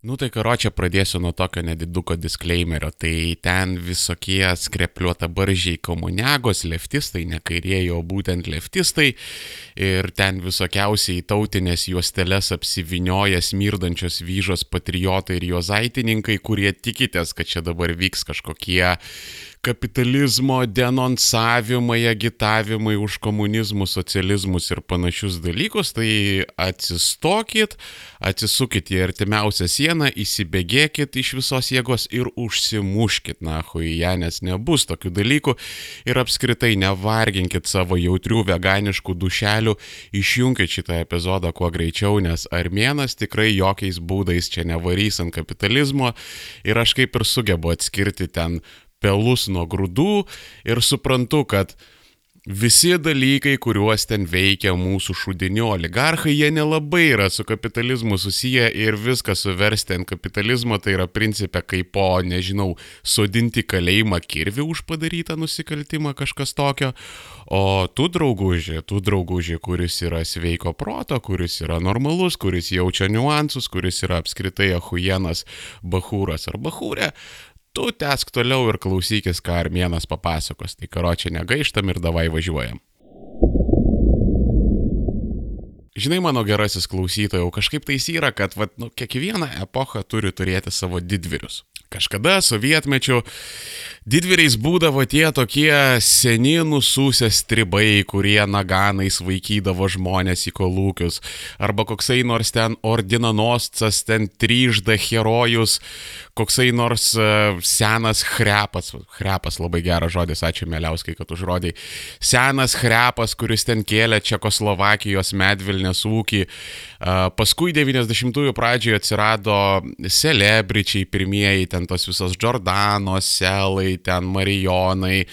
Nu tai karočią pradėsiu nuo tokio nediduko disclaimerio. Tai ten visokie skrepliuota baržiai komuniagos, leftistai, ne kairieji, o būtent leftistai. Ir ten visokiausiai tautinės juosteles apsivinioja smirdančios vyžos patriotai ir juozaitininkai, kurie tikitės, kad čia dabar vyks kažkokie kapitalizmo denonsavimai, agitavimai už komunizmus, socializmus ir panašius dalykus, tai atsistokit, atsisukit į artimiausią sieną, įsibėgėkit iš visos jėgos ir užsimuškit, na, hui, ją, nes nebus tokių dalykų. Ir apskritai nevarginkit savo jautrių veganiškų dušelių, išjungkit šitą epizodą kuo greičiau, nes armėnas tikrai jokiais būdais čia nevarys ant kapitalizmo. Ir aš kaip ir sugebu atskirti ten pelus nuo grūdų ir suprantu, kad visi dalykai, kuriuos ten veikia mūsų šudinių oligarchai, jie nelabai yra su kapitalizmu susiję ir viską suversti ant kapitalizmo, tai yra principė kaip po, nežinau, sodinti kalėjimą kirvi už padarytą nusikaltimą kažkas tokio, o tu drauguži, tu drauguži, kuris yra sveiko proto, kuris yra normalus, kuris jaučia niuansus, kuris yra apskritai ahujenas, bahūras ar bahūrė, tu tęsk toliau ir klausykis, ką armėnas papasakos. Tai karočią negaištam ir davai važiuojam. Žinai, mano gerasis klausytojau, kažkaip tais yra, kad vat, nu, kiekviena epocha turi turėti savo didvyrius. Kažkada sovietmečiu didvyriais būdavo tie tokie seni nusūsę stribai, kurie naganais vaikydavo žmonės į kolūkius, arba koksai nors ten ordinanoscas, ten tryžda herojus, koksai nors uh, senas hrepas, hrepas labai geras žodis, ačiū Meliauskai, kad užrodai, senas hrepas, kuris ten kėlė Čekoslovakijos medvilnės ūkį, uh, paskui 90-ųjų pradžioje atsirado celebričiai pirmieji, ten tos visos Jordanos, Selai, ten Marijonai,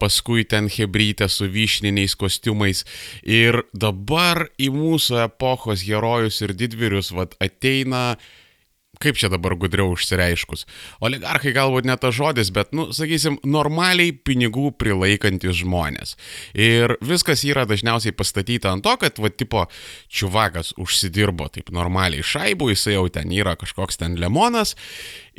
paskui ten Hebrytė su vyšniniais kostiumais. Ir dabar į mūsų epochos herojus ir didvyrius vat, ateina kaip čia dabar gudriau užsireiškus. Oligarchai galbūt ne tas žodis, bet, nu, sakysim, normaliai pinigų prilaikantis žmonės. Ir viskas yra dažniausiai pastatyta ant to, kad, va, tipo, čiuvakas užsidirbo taip normaliai šaibų, jisai jau ten yra kažkoks ten lemonas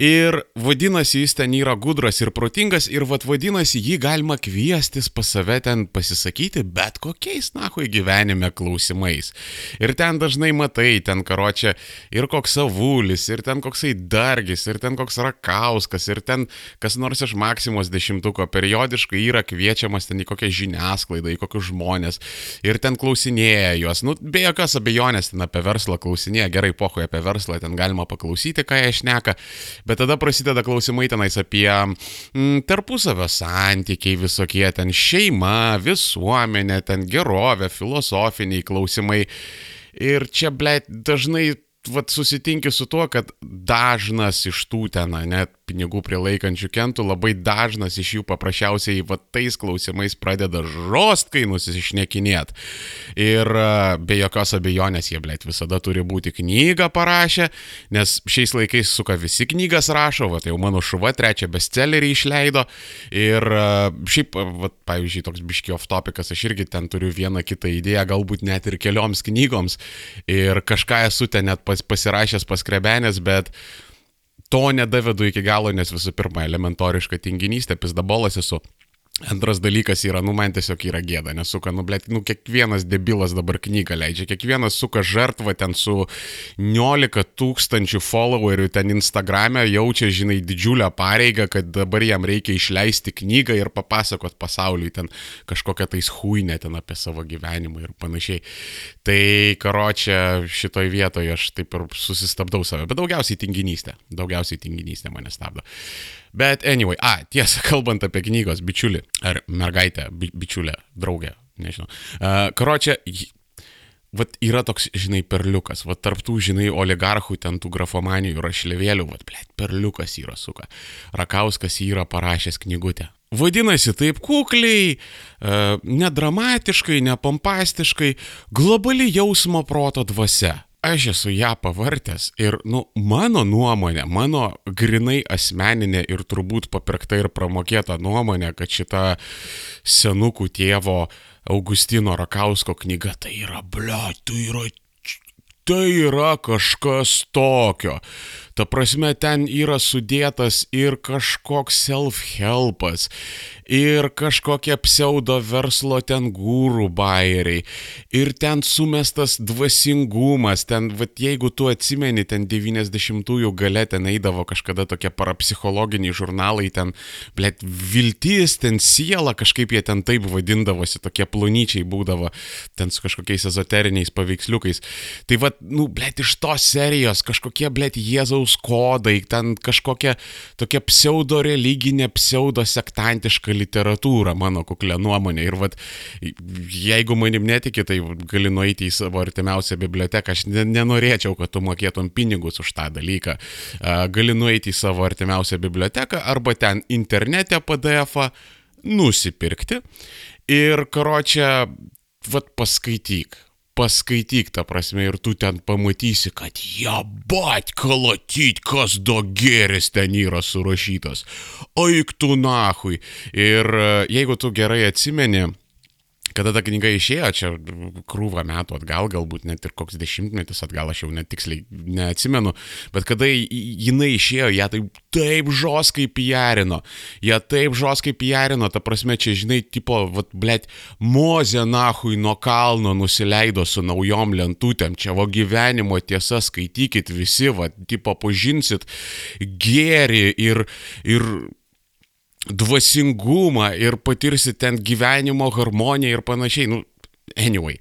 Ir vadinasi, jis ten yra gudras ir protingas ir vad vadinasi, jį galima kviestis pas save ten pasisakyti bet kokiais, na, hui gyvenime klausimais. Ir ten dažnai matai, ten karočią ir koks savulis, ir ten koksai dargis, ir ten koks rakauskas, ir ten kas nors iš maksimos dešimtuko periodiškai yra kviečiamas ten į kokią žiniasklaidą, į kokius žmonės. Ir ten klausinėja juos. Nu, be jokios abejonės ten apie verslą klausinėja, gerai pohoje apie verslą, ten galima paklausyti, ką jie šneka. Bet tada prasideda klausimai tenais apie mm, tarpusavio santykiai visokie, ten šeima, visuomenė, ten gerovė, filosofiniai klausimai. Ir čia, blėt, dažnai vat, susitinki su tuo, kad dažnas iš tų ten, net pinigų prilaikančių kentų, labai dažnas iš jų paprasčiausiai va tais klausimais pradeda žostkai nusišnekinėt. Ir e, be jokios abejonės jie, blėt, visada turi būti knygą parašę, nes šiais laikais suka visi knygas rašo, va tai jau mano šuva trečią bestsellerį išleido. Ir e, šiaip, va, pavyzdžiui, toks biški off topikas, aš irgi ten turiu vieną kitą idėją, galbūt net ir kelioms knygoms. Ir kažką esu ten net pas, pasirašęs paskrebenės, bet to nedavedu iki galo, nes visų pirma, elementoriška tinginystė, pizdabolas esu. Antras dalykas yra, nu, man tiesiog yra gėda, nes suka, nu, blėt, nu, kiekvienas debilas dabar knygą leidžia, kiekvienas suka žartvą ten su 19 tūkstančių followerių ten Instagram'e, jaučia, žinai, didžiulę pareigą, kad dabar jam reikia išleisti knygą ir papasakot pasauliui ten kažkokią tais huinę ten apie savo gyvenimą ir panašiai. Tai, karočią, šitoj vietoje aš taip ir susistabdau save, bet daugiausiai tinginystė, daugiausiai tinginystė mane stabdo. Bet anyway, a, tiesa, kalbant apie knygos bičiulį, ar mergaitę, bi bičiulę, draugę, nežinau. Karočią, Vat yra toks, žinai, perliukas, vat tarptų, žinai, oligarchų, ten tų grafomanijų rašlevėlių, vat, blėt, perliukas yra suka. Rakauskas yra parašęs knygutę. Vadinasi, taip kukliai, nedramatiškai, nepompastiškai, globali jausmo proto dvasia aš esu ją pavartęs ir, nu, mano nuomonė, mano grinai asmeninė ir turbūt papirkta ir pramokėta nuomonė, kad šita senukų tėvo Augustino Rakausko knyga tai yra, ble, tai yra tai yra kažkas tokio. Ta prasme, ten yra sudėtas ir kažkoks self-helpas, ir kažkokie pseudo verslo ten gūrų bairiai, ir ten sumestas dvasingumas, ten, vat, jeigu tu atsimeni, ten 90-ųjų gale ten eidavo kažkada tokie parapsichologiniai žurnalai, ten, blėt, viltis, ten siela, kažkaip jie ten taip vadindavosi, tokie plonyčiai būdavo, ten su kažkokiais ezoteriniais paveiksliukais. Tai vad, nu, blėt, iš tos serijos kažkokie, blėt, Jėzaus kodai, ten kažkokia tokia pseudo religinė, pseudo sektantiška literatūrą, mano kuklė nuomonė. Ir vat, jeigu manim netiki, tai gali nueiti į savo artimiausią biblioteką. Aš nenorėčiau, kad tu mokėtum pinigus už tą dalyką. Gali nueiti į savo artimiausią biblioteką arba ten internete PDF-ą nusipirkti. Ir karočią, vat paskaityk paskaityk tą prasme ir tu ten pamatysi, kad jabat kalatyt, kas dogeris ten yra surašytas. Oik tu nahui. Ir e, jeigu tu gerai atsimeni, kada ta knyga išėjo, čia krūvą metų atgal, galbūt net ir koks dešimtmetis atgal, aš jau net tiksliai neatsimenu, bet kada jinai išėjo, ją taip, taip žoskai pijarino, ją taip žoskai pijarino, ta prasme, čia žinai, tipo, vat, blėt, mozė nahui nuo kalno nusileido su naujom lentutėm, čia va gyvenimo tiesa, skaitykit visi, va, tipo, pažinsit gėri ir, ir dvasingumą ir patirsi ten gyvenimo harmoniją ir panašiai. Nu, anyway.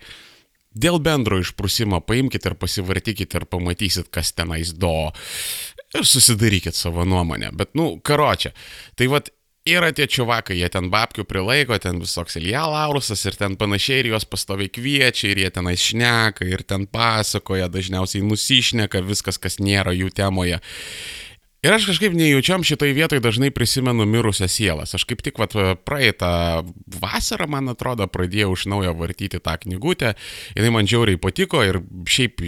Dėl bendro išprusimo paimkite ir pasivartykite ir pamatysit, kas tenais do. Ir susidarykit savo nuomonę. Bet, nu, karočią. Tai vad, yra tie čiuvakai, jie ten babkių prilaiko, ten visoks Ilija Laurusas ir ten panašiai, ir juos pastoviai kviečia, ir jie tenais šneka, ir ten pasakoja, dažniausiai nusišneka viskas, kas nėra jų temoje. Ir aš kažkaip nejučiam šitai vietai dažnai prisimenu mirusias sielas. Aš kaip tik vat, praeitą vasarą, man atrodo, pradėjau iš naujo vartyti tą knygutę. Jis man žiauriai patiko ir šiaip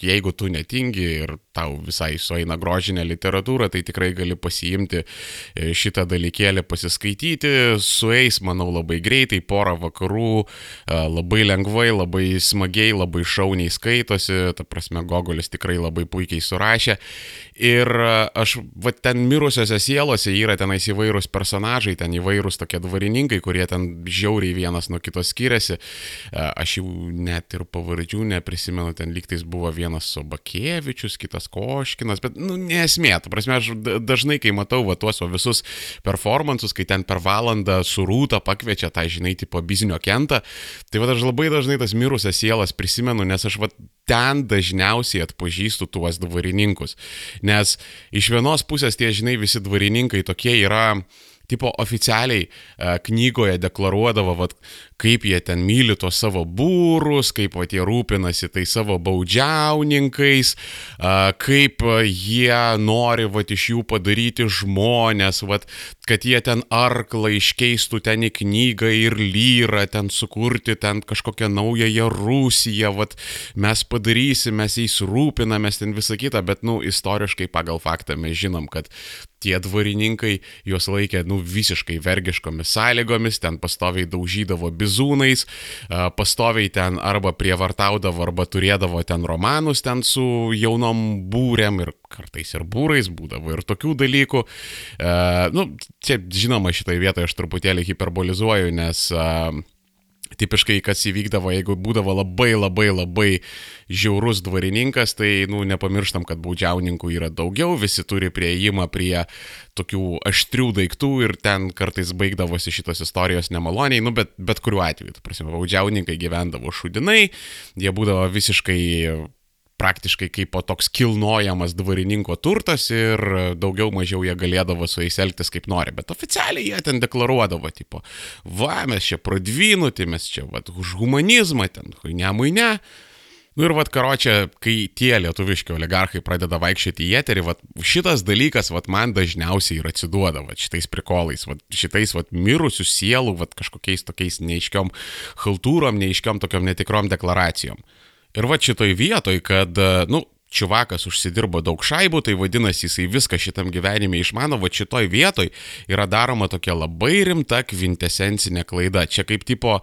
jeigu tu netingi ir tau visai sueina grožinė literatūra, tai tikrai gali pasiimti e, šitą dalykėlį, pasiskaityti. Sueis, manau, labai greitai, porą vakarų, e, labai lengvai, labai smagiai, labai šauniai skaitosi. Ta prasme, Gogolis tikrai labai puikiai surašė. Ir e, aš, va ten mirusiose sielose yra tenais įvairūs personažai, ten įvairūs tokie dvarininkai, kurie ten žiauriai vienas nuo kito skiriasi. E, aš jau net ir pavardžių neprisimenu, ten lygtais buvo vienas Sobakievičius, kitas Koškinas, bet, nu, nesmė, tu prasme, aš dažnai, kai matau va tuos va, visus performansus, kai ten per valandą surūta pakviečia tą, žinai, tipo bizinio kentą, tai va aš labai dažnai tas mirusias sielas prisimenu, nes aš va ten dažniausiai atpažįstu tuos dvarininkus. Nes iš vienos pusės tie, žinai, visi dvarininkai tokie yra, tipo, oficialiai e, knygoje deklaruodavo, vat, kaip jie ten myli tos savo būrus, kaip vat, jie rūpinasi tai savo baudžiauninkais, kaip jie nori vat, iš jų padaryti žmonės, vat, kad jie ten arklą iškeistų ten į knygą ir lyrą, ten sukurti ten kažkokią naująją Rusiją, vat, mes padarysim, mes jais rūpinamės ten visą kitą, bet, nu, istoriškai pagal faktą mes žinom, kad tie dvarininkai juos laikė, nu, visiškai vergiškomis sąlygomis, ten pastoviai daužydavo bizūnus bizūnais, pastoviai ten arba prievartaudavo, arba turėdavo ten romanus ten su jaunom būrėm ir kartais ir būrais būdavo ir tokių dalykų. Nu, čia žinoma, šitoje vietoje aš truputėlį hiperbolizuoju, nes uh, tipiškai kas įvykdavo, jeigu būdavo labai labai labai žiaurus dvarininkas, tai, nu, nepamirštam, kad baudžiauninkų yra daugiau, visi turi prieimą prie tokių aštrių daiktų ir ten kartais baigdavosi šitos istorijos nemaloniai, nu, bet, bet kuriuo atveju, tu prasme, baudžiauninkai gyvendavo šudinai, jie būdavo visiškai praktiškai kaip toks kilnojamas dvarininko turtas ir daugiau mažiau jie galėdavo su jais elgtis kaip nori. Bet oficialiai jie ten deklaruodavo, tipo, va, mes čia pradvinuti, mes čia, va, už humanizmą, ten, huinė, muinė. Nu ir vad karočią, kai tie lietuviški oligarchai pradeda vaikščioti į eterį, vat, šitas dalykas vat, man dažniausiai ir atsiduoda vat, šitais prikolais, vat, šitais vat, mirusių sielų, vat, kažkokiais tokiais neiškiom haltūrom, neiškiom tokiom netikrom deklaracijom. Ir va šitoj vietoj, kad, nu, čiuvakas užsidirbo daug šaibų, tai vadinasi jisai viską šitam gyvenime išmano, va šitoj vietoj yra daroma tokia labai rimta kvintesencinė klaida. Čia kaip tipo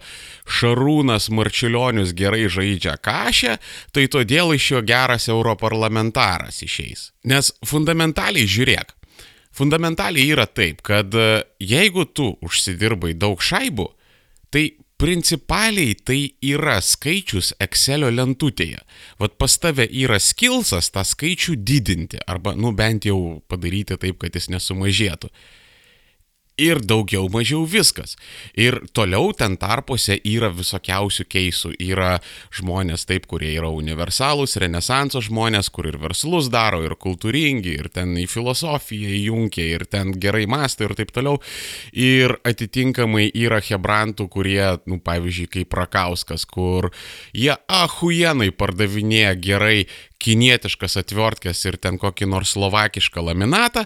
Šarūnas Marčiulionius gerai žaidžia kažę, tai todėl iš jo geras europarlamentaras išeis. Nes fundamentaliai žiūrėk, fundamentaliai yra taip, kad jeigu tu užsidirbai daug šaibų, tai principaliai tai yra skaičius Excelio lentutėje. Vat pas tave yra skilsas tą skaičių didinti arba, nu bent jau padaryti taip, kad jis nesumažėtų ir daugiau mažiau viskas. Ir toliau ten tarpuose yra visokiausių keisų. Yra žmonės taip, kurie yra universalūs, renesanso žmonės, kur ir verslus daro, ir kultūringi, ir ten į filosofiją įjungia, ir ten gerai mąsto ir taip toliau. Ir atitinkamai yra hebrantų, kurie, nu, pavyzdžiui, kaip Rakauskas, kur jie ahujenai pardavinėja gerai kinietiškas atvertkės ir ten kokį nors slovakišką laminatą,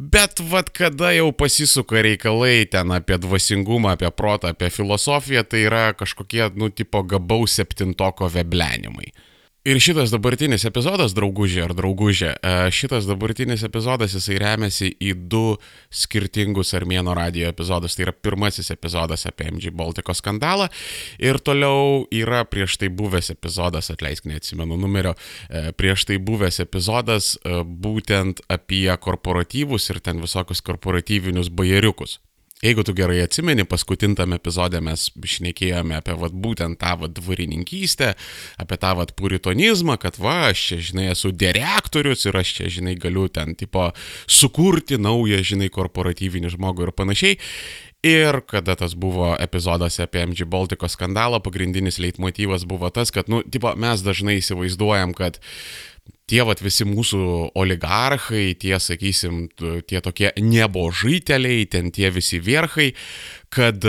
bet vad kada jau pasisuka reikalai ten apie dvasingumą, apie protą, apie filosofiją, tai yra kažkokie, nu, tipo gabaus septintoko veblenimai. Ir šitas dabartinis epizodas, draugužė ar draugužė, e, šitas dabartinis epizodas jisai remiasi į du skirtingus Armėno radio epizodus. Tai yra pirmasis epizodas apie MG Baltiko skandalą ir toliau yra prieš tai buvęs epizodas, atleisk neatsimenu numerio, e, prieš tai buvęs epizodas e, būtent apie korporatyvus ir ten visokius korporatyvinius bajeriukus. Jeigu tu gerai atsimeni, paskutintame epizode mes šnekėjome apie vat, būtent tą vat, dvarininkystę, apie tą vat, puritonizmą, kad va, aš čia, žinai, esu direktorius ir aš čia, žinai, galiu ten, tipo, sukurti naują, žinai, korporatyvinį žmogų ir panašiai. Ir kada tas buvo epizodas apie MG Baltiko skandalą, pagrindinis leitmotyvas buvo tas, kad, nu, tipo, mes dažnai įsivaizduojam, kad tie vat visi mūsų oligarchai, tie, sakysim, tie tokie nebožyteliai, ten tie visi vierchai, kad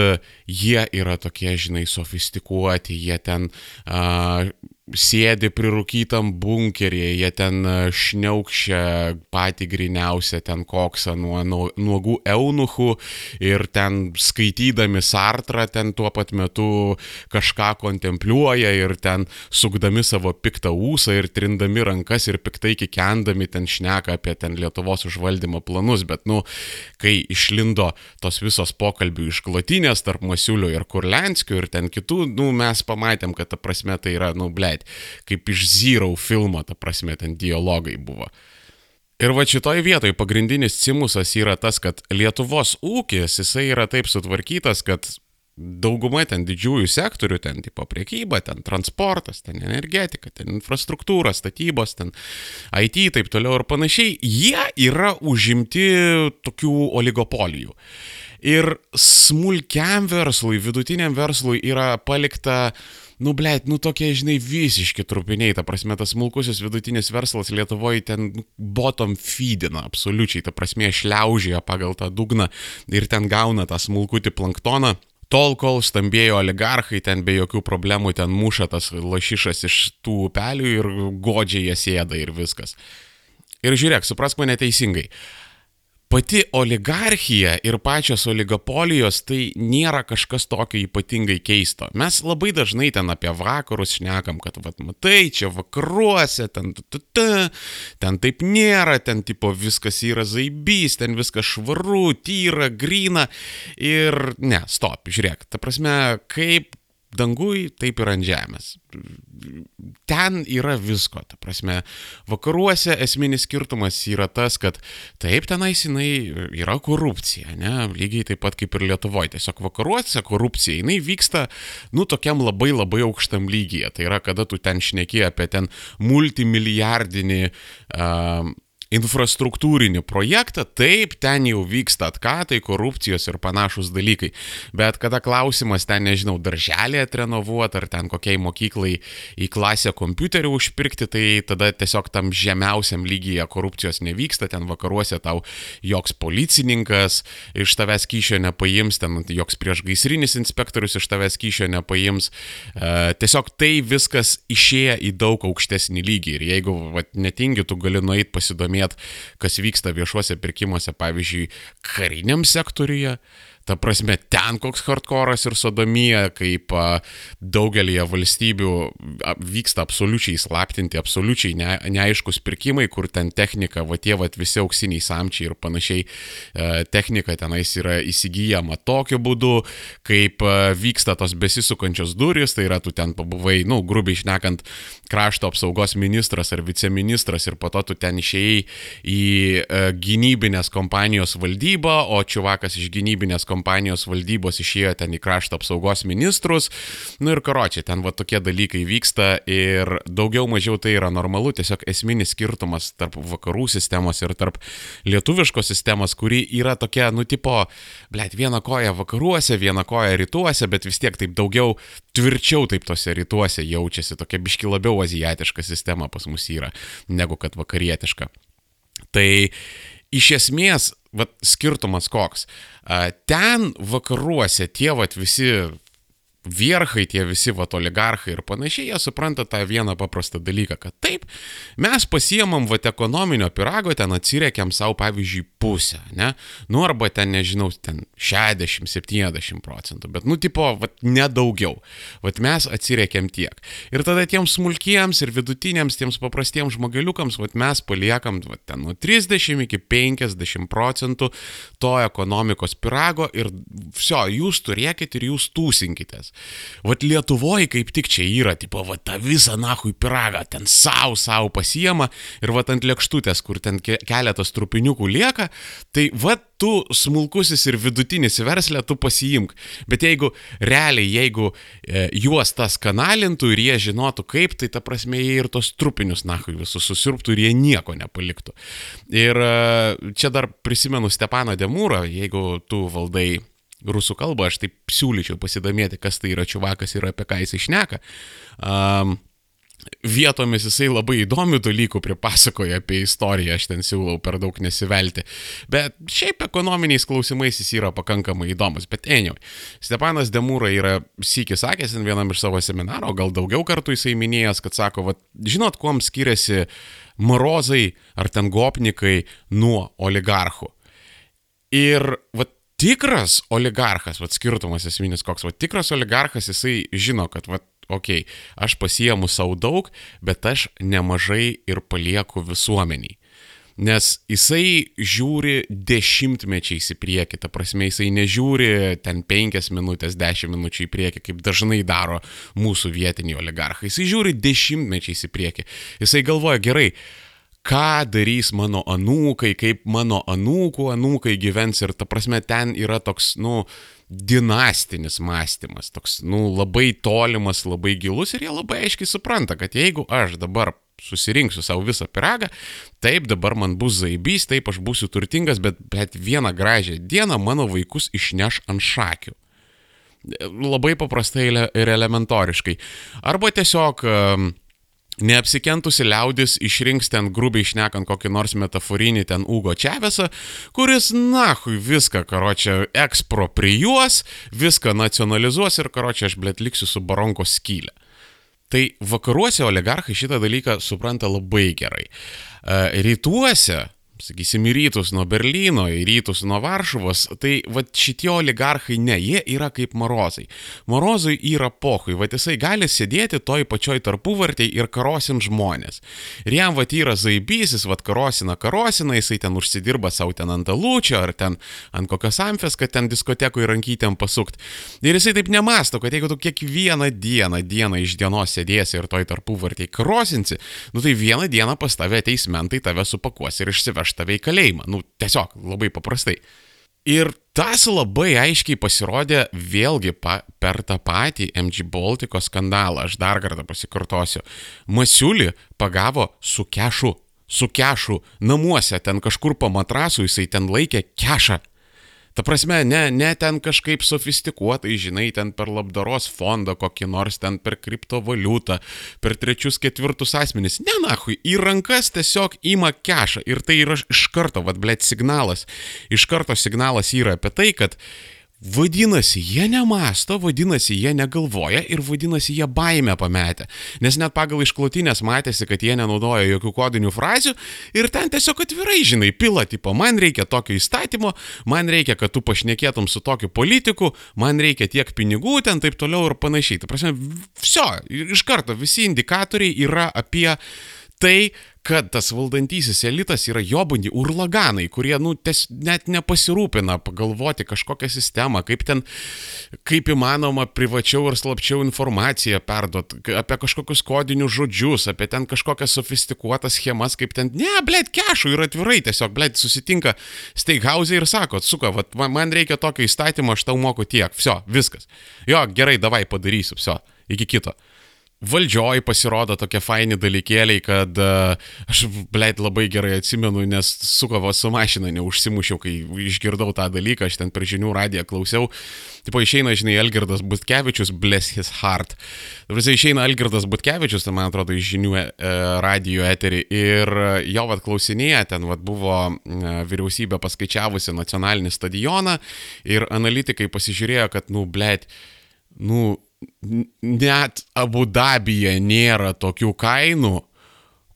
jie yra tokie, žinai, sofistikuoti, jie ten uh, sėdi prirūkytam bunkeryje, jie ten šniaukščia patį griniausią ten koksą nuo nuogų eunuchų ir ten skaitydami sartrą ten tuo pat metu kažką kontempliuoja ir ten sukdami savo piktą ūsą ir trindami rankas ir piktai kikendami ten šneka apie ten Lietuvos užvaldymo planus, bet nu, kai išlindo tos visos pokalbių išklotinės tarp Masiulio ir Kurlenskio ir ten kitų, nu, mes pamatėm, kad ta prasme tai yra, nu, blėt, kaip iš Zero filmo, ta prasme, ten dialogai buvo. Ir va šitoj vietoj pagrindinis cimusas yra tas, kad Lietuvos ūkis, jisai yra taip sutvarkytas, kad dauguma ten didžiųjų sektorių, ten tipo priekyba, ten transportas, ten energetika, ten infrastruktūra, statybos, ten IT, taip toliau ir panašiai, jie yra užimti tokių oligopolijų. Ir smulkiam verslui, vidutiniam verslui yra palikta nu, blėt, nu tokie, žinai, visiški trupiniai, ta prasme, tas smulkusis vidutinis verslas Lietuvoje ten bottom feedina, absoliučiai, ta prasme, šliaužėja pagal tą dugną ir ten gauna tą smulkutį planktoną. Tol, kol stambėjo oligarchai ten be jokių problemų ten muša tas lašišas iš tų upelių ir godžiai jie sėda ir viskas. Ir žiūrėk, suprask mane teisingai pati oligarchija ir pačios oligopolijos tai nėra kažkas tokio ypatingai keisto. Mes labai dažnai ten apie vakarus šnekam, kad, vat, matai, čia vakaruose, ten, t, t, t, ten taip nėra, ten tipo viskas yra zaibys, ten viskas švaru, tyra, grina. Ir ne, stop, žiūrėk, ta prasme, kaip dangui, taip ir ant žemės. Ten yra visko, ta prasme, vakaruose esminis skirtumas yra tas, kad taip tenais jinai yra korupcija, ne, lygiai taip pat kaip ir Lietuvoje, tiesiog vakaruose korupcija, jinai vyksta, nu, tokiam labai labai aukštam lygyje, tai yra, kada tu ten šneki apie ten multimilijardinį uh, infrastruktūrinį projektą, taip, ten jau vyksta atkatai, korupcijos ir panašus dalykai. Bet kada klausimas ten, nežinau, darželį atrenovuoti ar ten kokiai mokyklai į klasę kompiuterį užpirkti, tai tada tiesiog tam žemiausiam lygyje korupcijos nevyksta, ten vakaruose tau joks policininkas iš tavęs kyšio nepaims, ten joks priešgaisrinis inspektorius iš tavęs kyšio nepaims. E, tiesiog tai viskas išėję į daug aukštesnį lygį ir jeigu vat, netingi, tu gali nueiti pasidomėti pasidomėt, kas vyksta viešuose pirkimuose, pavyzdžiui, kariniam sektoriuje, Ta prasme, ten koks hardcore'as ir sodomija, kaip daugelį valstybių vyksta absoliučiai slaptinti, absoliučiai ne, neaiškus pirkimai, kur ten technika, va tie va visi auksiniai samčiai ir panašiai, technika tenais yra įsigijama tokiu būdu, kaip vyksta tos besisukančios durys, tai yra tu ten pabuvai, nu, grubiai išnekant, krašto apsaugos ministras ar viceministras ir po to tu ten išėjai į gynybinės kompanijos valdybą, o čiuvakas iš gynybinės kompanijos valdybos išėjo ten į krašto apsaugos ministrus. Nu ir karočiai, ten va tokie dalykai vyksta ir daugiau mažiau tai yra normalu, tiesiog esminis skirtumas tarp vakarų sistemos ir tarp lietuviškos sistemos, kuri yra tokia, nu tipo, blėt, viena koja vakaruose, viena koja rytuose, bet vis tiek taip daugiau tvirčiau taip tose rytuose jaučiasi, tokia biški labiau azijietiška sistema pas mus yra, negu kad vakarietiška. Tai iš esmės vat, skirtumas koks. Ten vakaruose tie vat, visi vierchai, tie visi vat oligarchai ir panašiai, jie supranta tą vieną paprastą dalyką, kad taip, mes pasiemam vat ekonominio pirago, ten atsiriekiam savo, pavyzdžiui, pusę, ne? Nu, arba ten, nežinau, ten 60-70 procentų, bet, nu, tipo, vat nedaugiau. Vat mes atsiriekiam tiek. Ir tada tiems smulkiems ir vidutiniams, tiems paprastiems žmogeliukams, vat mes paliekam, vat ten nuo 30 iki 50 procentų to ekonomikos pirago ir viso, jūs turėkit ir jūs tūsinkitės. Vat Lietuvoje kaip tik čia yra, tipo, vat tą visą nahui piragą ten savo, savo pasiema ir vat ant lėkštutės, kur ten keletas trupiniukų lieka, tai vat tu smulkusis ir vidutinis verslė, tu pasiimk. Bet jeigu realiai, jeigu e, juos tas kanalintų ir jie žinotų kaip, tai ta prasme jie ir tos trupinius nahui visus susirptų ir jie nieko nepaliktų. Ir e, čia dar prisimenu Stepaną Demūrą, jeigu tu valdai rusų kalbą, aš taip siūlyčiau pasidomėti, kas tai yra čiuvakas ir apie ką jis išneka. Um, vietomis jisai labai įdomių dalykų pripasakoja apie istoriją, aš ten siūlau per daug nesivelti. Bet šiaip ekonominiais klausimais jis yra pakankamai įdomus. Bet anyway, Stepanas Demūra yra sykis sakęs vienam iš savo seminaro, gal daugiau kartų jisai minėjęs, kad sako, va, žinot, kuom skiriasi morozai ar ten gopnikai nuo oligarchų. Ir va, tikras oligarchas, vad skirtumas esminis koks, vad tikras oligarchas, jisai žino, kad, vad, okei, okay, aš pasiemu savo daug, bet aš nemažai ir palieku visuomeniai. Nes jisai žiūri dešimtmečiais į priekį, ta prasme jisai nežiūri ten penkias minutės, dešimt minučių į priekį, kaip dažnai daro mūsų vietiniai oligarchai. Jisai žiūri dešimtmečiais į priekį. Jisai galvoja, gerai, ką darys mano anūkai, kaip mano anūkų anūkai gyvens ir ta prasme ten yra toks, nu, dinastinis mąstymas, toks, nu, labai tolimas, labai gilus ir jie labai aiškiai supranta, kad jeigu aš dabar susirinksiu savo visą piragą, taip dabar man bus zaibys, taip aš būsiu turtingas, bet, bet vieną gražią dieną mano vaikus išneš ant šakių. Labai paprastai ir elementoriškai. Arba tiesiog um, Neapsikentusi liaudis išrinks ten grubiai išnekant kokį nors metaforinį ten Ugo Čiavesą, kuris, nahui, viską, karočią, eksproprijuos, viską nacionalizuos ir, karočią, aš blėt liksiu su baronko skylė. Tai vakaruose oligarchai šitą dalyką supranta labai gerai. E, rytuose sakysim, į rytus nuo Berlyno, į rytus nuo Varšuvos, tai va šitie oligarchai ne, jie yra kaip morozai. Morozui yra pohui, va jisai gali sėdėti toj pačioj tarpuvartėj ir karosim žmonės. Ir jam va yra zaibysis, va karosina, karosina, jisai ten užsidirba savo ten ant alučio ar ten ant kokios amfės, kad ten diskotekui rankytėm pasukt. Ir jisai taip nemasto, kad jeigu tu kiekvieną dieną, dieną iš dienos sėdėsi ir toj tarpuvartėj karosinsi, nu tai vieną dieną pas tave ateis mentai tave supakuos ir išsiveš nuveš tave į kalėjimą. Nu, tiesiog labai paprastai. Ir tas labai aiškiai pasirodė vėlgi pa, per tą patį MG Baltiko skandalą. Aš dar kartą pasikartosiu. Masiulį pagavo su kešu. Su kešu namuose, ten kažkur po matrasu jisai ten laikė kešą Ta prasme, ne, ne ten kažkaip sofistikuotai, žinai, ten per labdaros fondą kokį nors, ten per kriptovaliutą, per trečius, ketvirtus asmenys. Ne, nahui, į rankas tiesiog ima kešą. Ir tai yra iš karto, vad, blėt, signalas. Iš karto signalas yra apie tai, kad Vadinasi, jie nemasto, vadinasi, jie negalvoja ir vadinasi, jie baimę pametę. Nes net pagal išklotinės matėsi, kad jie nenaudoja jokių kodinių frazių ir ten tiesiog atvirai, žinai, pila, tipo, man reikia tokio įstatymo, man reikia, kad tu pašnekėtum su tokiu politiku, man reikia tiek pinigų, ten taip toliau ir panašiai. Tai prasme, viso, iš karto visi indikatoriai yra apie tai, kad tas valdantysis elitas yra jobandi urlaganai, kurie, nu, ties, net nepasirūpina pagalvoti kažkokią sistemą, kaip ten, kaip įmanoma privačiau ir slapčiau informaciją perduot, apie kažkokius kodinius žodžius, apie ten kažkokias sofistikuotas schemas, kaip ten, ne, blėt, kešų ir atvirai tiesiog, blėt, susitinka steighausai ir sako, suka, vat, man reikia tokio įstatymo, aš tau moku tiek, viso, viskas. Jo, gerai, davai padarysiu, viso, iki kito valdžioj pasirodo tokie faini dalykėliai, kad uh, aš, blėt, labai gerai atsimenu, nes su kavo su mašina neužsimušiau, kai išgirdau tą dalyką, aš ten per žinių radiją klausiau. Tipo išeina, žinai, Elgirdas Butkevičius, bless his heart. Dabar išeina Elgirdas Butkevičius, tai man atrodo, iš žinių e, radio eterį ir jo vad klausinėje, ten vad buvo e, vyriausybė paskaičiavusi nacionalinį stadioną ir analitikai pasižiūrėjo, kad, nu, blėt, nu, net Abu Dabyje nėra tokių kainų,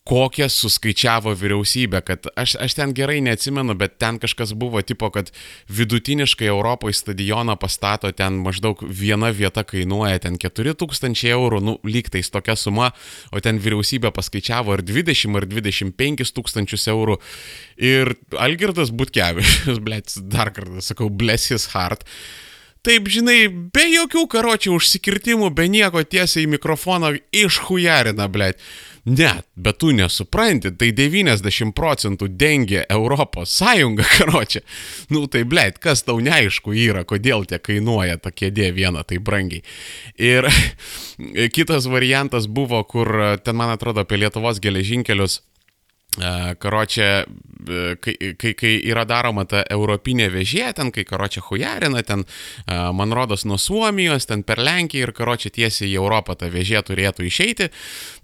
kokias suskaičiavo vyriausybė, kad aš, aš ten gerai neatsimenu, bet ten kažkas buvo tipo, kad vidutiniškai Europoje stadioną pastato ten maždaug viena vieta kainuoja ten 4000 eurų, nu lygtais tokia suma, o ten vyriausybė paskaičiavo ar 20 ar 25 tūkstančius eurų. Ir Algirdas Butkevičius, blėt, dar kartą sakau, bless his heart taip, žinai, be jokių karočių užsikirtimų, be nieko tiesiai į mikrofoną išhujarina, blėt. Ne, bet tu nesupranti, tai 90 procentų dengia Europos Sąjunga, karočią. Nu tai, blėt, kas tau neaišku yra, kodėl tie kainuoja ta kėdė viena taip brangiai. Ir kitas variantas buvo, kur ten, man atrodo, apie Lietuvos geležinkelius Karočią, kai, kai, kai yra daroma ta europinė vežė, ten kai karočią hujarina, ten man rodos nuo Suomijos, ten per Lenkiją ir karočią tiesiai į Europą ta vežė turėtų išeiti,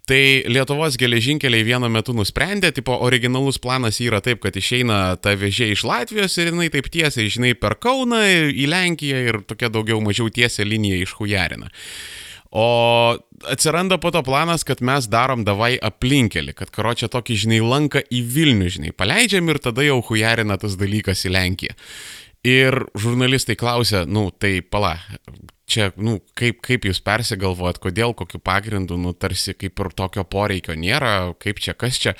tai Lietuvos geležinkeliai vienu metu nusprendė, tipo originalus planas yra taip, kad išeina ta vežė iš Latvijos ir jinai taip tiesiai, žinai, per Kauną į Lenkiją ir tokia daugiau mažiau tiesia linija iš hujarina. O atsiranda po to planas, kad mes darom davai aplinkelį, kad karočią tokį, žinai, lanką į Vilnių, žinai, paleidžiam ir tada jau hujarina tas dalykas į Lenkiją. Ir žurnalistai klausia, nu, tai pala, čia, nu, kaip, kaip jūs persigalvojat, kodėl, kokiu pagrindu, nu, tarsi kaip ir tokio poreikio nėra, kaip čia, kas čia.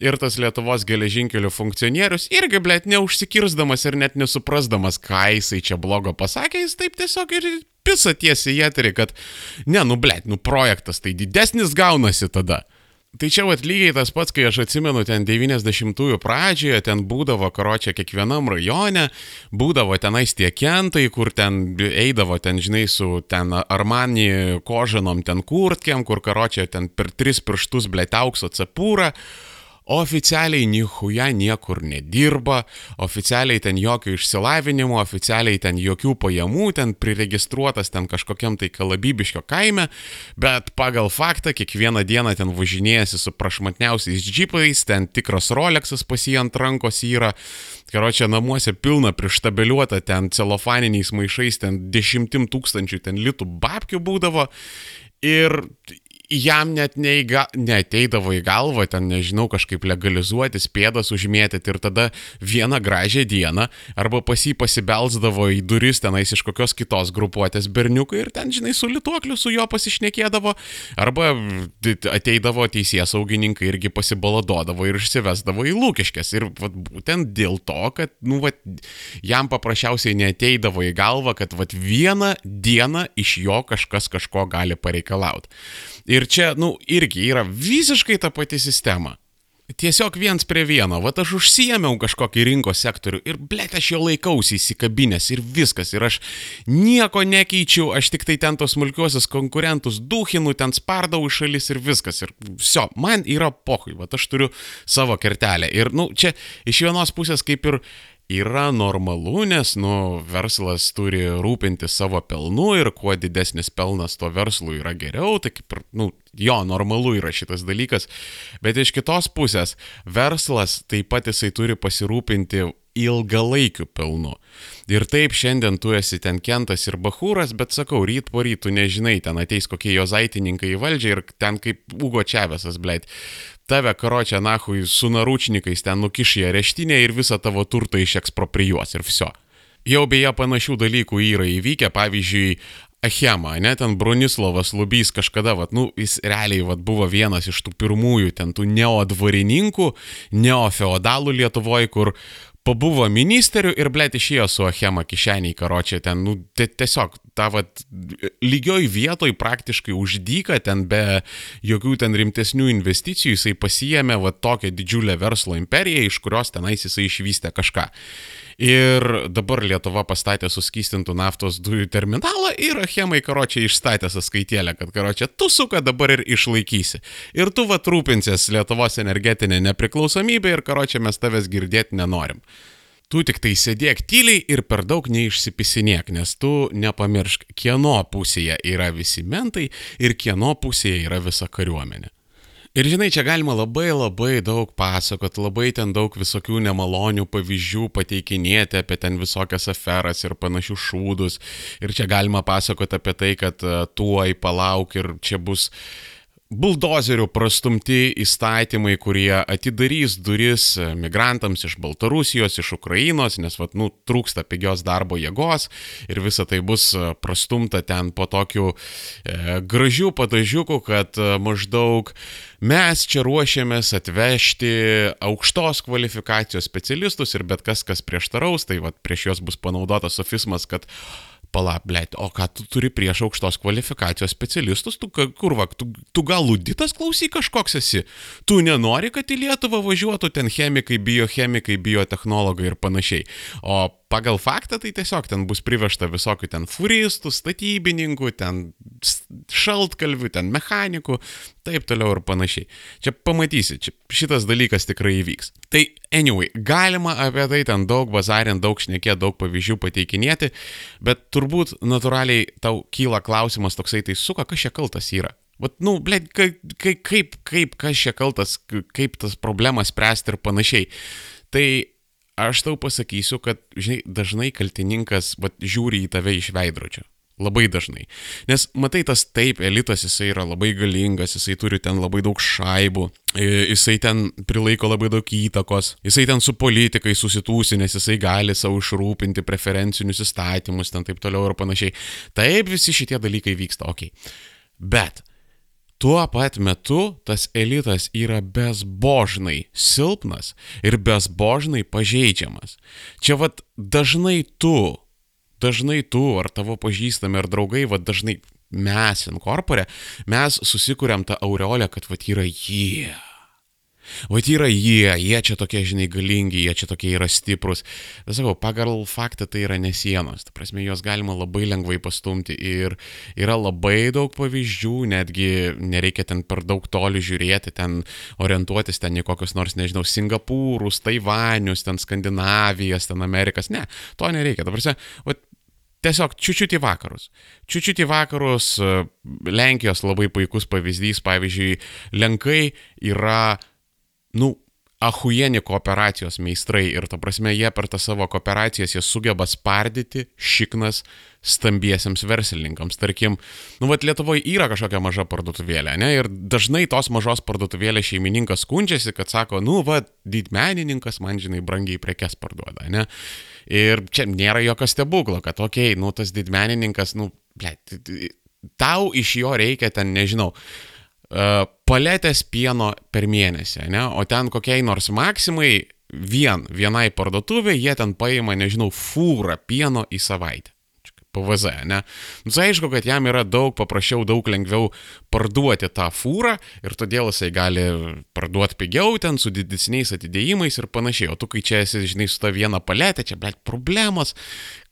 Ir tas Lietuvos geležinkelių funkcionierius irgi, blėt, neužsikirsdamas ir net nesuprasdamas, ką jisai čia blogo pasakė, jis taip tiesiog ir pisa tiesiai į eterį, kad ne, nu blėt, nu projektas tai didesnis gaunasi tada. Tai čia vat lygiai tas pats, kai aš atsimenu ten 90-ųjų pradžioje, ten būdavo karočią kiekvienam rajone, būdavo tenais tie kentai, kur ten eidavo ten, žinai, su ten Armani kožanom ten kurtkiam, kur karočią ten per tris pirštus blėtaukso cepūrą oficialiai nihuja niekur nedirba, oficialiai ten jokio išsilavinimo, oficialiai ten jokių pajamų, ten priregistruotas ten kažkokiam tai kalabybiškio kaime, bet pagal faktą kiekvieną dieną ten važinėjasi su prašmatniausiais džipais, ten tikras Rolexas pas jį ant rankos yra, karočią namuose pilna prištabeliuota ten celofaniniais maišais, ten dešimtim tūkstančių ten litų babkių būdavo. Ir jam net neįga, neteidavo į galvą ten, nežinau, kažkaip legalizuotis, pėdas užmėtyti ir tada vieną gražią dieną arba pas jį pasibelsdavo į duris tenais iš kokios kitos grupuotės berniukai ir ten, žinai, su lituokliu su juo pasišnekėdavo, arba ateidavo teisės saugininkai irgi pasibaladodavo ir išsivesdavo į lūkeškės. Ir vat, būtent dėl to, kad, nu, vat, jam paprasčiausiai neteidavo į galvą, kad vat, vieną dieną iš jo kažkas kažko gali pareikalauti. Ir čia, nu, irgi yra visiškai ta pati sistema. Tiesiog viens prie vieno, va aš užsijėmiau kažkokį rinkos sektorių ir blėt aš jo laikausi įsikabinės ir viskas, ir aš nieko nekeičiu, aš tik tai ten tos smulkiuosius konkurentus duhinu, ten spardau į šalis ir viskas, ir viso, man yra pohui, va aš turiu savo kertelę. Ir, nu, čia iš vienos pusės kaip ir yra normalu, nes, nu, verslas turi rūpinti savo pelnu ir kuo didesnis pelnas to verslui yra geriau, tai kaip ir, nu, jo, normalu yra šitas dalykas, bet iš kitos pusės verslas taip pat jisai turi pasirūpinti ilgalaikiu pelnu. Ir taip šiandien tu esi ten kentas ir bahūras, bet sakau, ryt po rytų nežinai, ten ateis kokie jo zaitininkai į valdžią ir ten kaip Ugo Čiavesas, blėt, tave karočią nahui su naručnikais ten nukiš į areštinę ir visą tavo turtą išeksproprijuos ir viso. Jau beje panašių dalykų yra įvykę, pavyzdžiui, Achema, ne, ten Bronislavas Lubys kažkada, vat, nu, jis realiai vat, buvo vienas iš tų pirmųjų, ten tų neodvarininkų, neofeodalų Lietuvoje, kur pabuvo ministeriu ir blėt išėjo su Achema kišeniai karočią, ten, nu, tiesiog, ta, vat, lygioj vietoj praktiškai uždyka, ten be jokių ten rimtesnių investicijų, jisai pasijėmė, vat, tokią didžiulę verslo imperiją, iš kurios tenais jisai išvystė kažką. Ir dabar Lietuva pastatė suskystintų naftos dujų terminalą ir Achemai karočiai išstatė sąskaitėlę, kad karočiai tu suka dabar ir išlaikysi. Ir tu va trūpinsies Lietuvos energetinė nepriklausomybė ir karočiai mes tavęs girdėti nenorim. Tu tik tai sėdėk tyliai ir per daug neišsipisinėk, nes tu nepamiršk, kieno pusėje yra visi mentai ir kieno pusėje yra visa kariuomenė. Ir žinai, čia galima labai labai daug pasakot, labai ten daug visokių nemalonių pavyzdžių pateikinėti apie ten visokias aferas ir panašius šūdus. Ir čia galima pasakot apie tai, kad e, tuoj palauk ir čia bus buldozerių prastumti įstatymai, kurie atidarys duris migrantams iš Baltarusijos, iš Ukrainos, nes, vat, nu, trūksta pigios darbo jėgos ir visa tai bus prastumta ten po tokių e, gražių padažiukų, kad e, maždaug mes čia ruošiamės atvežti aukštos kvalifikacijos specialistus ir bet kas, kas prieštaraus, tai vat, prieš juos bus panaudotas sofismas, kad pala, blėt, o ką tu turi prieš aukštos kvalifikacijos specialistus, tu kur va, tu, tu gal luditas klausyk kažkoks esi, tu nenori, kad į Lietuvą važiuotų ten chemikai, biochemikai, biotehnologai ir panašiai. O pagal faktą tai tiesiog ten bus privežta visokių ten furistų, statybininkų, ten šaltkalvių, ten mechanikų, taip toliau ir panašiai. Čia pamatysi, čia šitas dalykas tikrai įvyks. Tai anyway, galima apie tai ten daug bazarint, daug šnekėti, daug pavyzdžių pateikinėti, bet turbūt natūraliai tau kyla klausimas toksai, tai suka, kas čia kaltas yra. Vat, nu, blėt, kaip, kaip, kaip, kas čia kaltas, kaip tas problemas spręsti ir panašiai. Tai aš tau pasakysiu, kad, žinai, dažnai kaltininkas, bet žiūri į tave iš veidrodžio. Labai dažnai. Nes matai, tas taip, elitas jisai yra labai galingas, jisai turi ten labai daug šaibų, jisai ten prilaiko labai daug įtakos, jisai ten su politikai susitūsi, nes jisai gali savo išrūpinti preferencinius įstatymus, ten taip toliau ir panašiai. Taip visi šitie dalykai vyksta, okei. Okay. Bet Tuo pat metu tas elitas yra bezbožnai silpnas ir bezbožnai pažeidžiamas. Čia vad dažnai tu, dažnai tu ar tavo pažįstami ar draugai, vad dažnai mes inkorporė, mes susikūrėm tą aureolę, kad vad yra jie. Yeah Vat yra jie, jie čia tokie, žinai, galingi, jie čia tokie yra stiprus. Bet sakau, pagal faktą tai yra nesienos. Ta prasme, juos galima labai lengvai pastumti ir yra labai daug pavyzdžių, netgi nereikia ten per daug toli žiūrėti, ten orientuotis ten į kokius nors, nežinau, Singapūrus, Taivanius, ten Skandinavijas, ten Amerikas. Ne, to nereikia. Ta prasme, vat, tiesiog čiučiut į vakarus. Čiučiut į vakarus, Lenkijos labai puikus pavyzdys, pavyzdžiui, Lenkai yra nu, ahujieni kooperacijos meistrai ir ta prasme jie per tą savo kooperacijas jie sugeba spardyti šiknas stambiesiems verslininkams. Tarkim, nu, vad Lietuvoje yra kažkokia maža parduotuvėlė, ne? Ir dažnai tos mažos parduotuvėlės šeimininkas skundžiasi, kad sako, nu, vad, didmenininkas man, žinai, brangiai prekes parduoda, ne? Ir čia nėra jokio stebuklo, kad, okei, okay, nu, tas didmenininkas, nu, ble, tau iš jo reikia ten, nežinau, paletės pieno per mėnesį, ne? o ten kokiai nors maksimai vien vienai parduotuvė, jie ten paima, nežinau, fūrą pieno į savaitę. PVZ, ne? Tai aišku, kad jam yra daug paprasčiau, daug lengviau parduoti tą fūrą ir todėl jisai gali parduoti pigiau ten su didesniais atidėjimais ir panašiai. O tu, kai čia esi, žinai, su ta viena paletė, čia, blėt, problemos,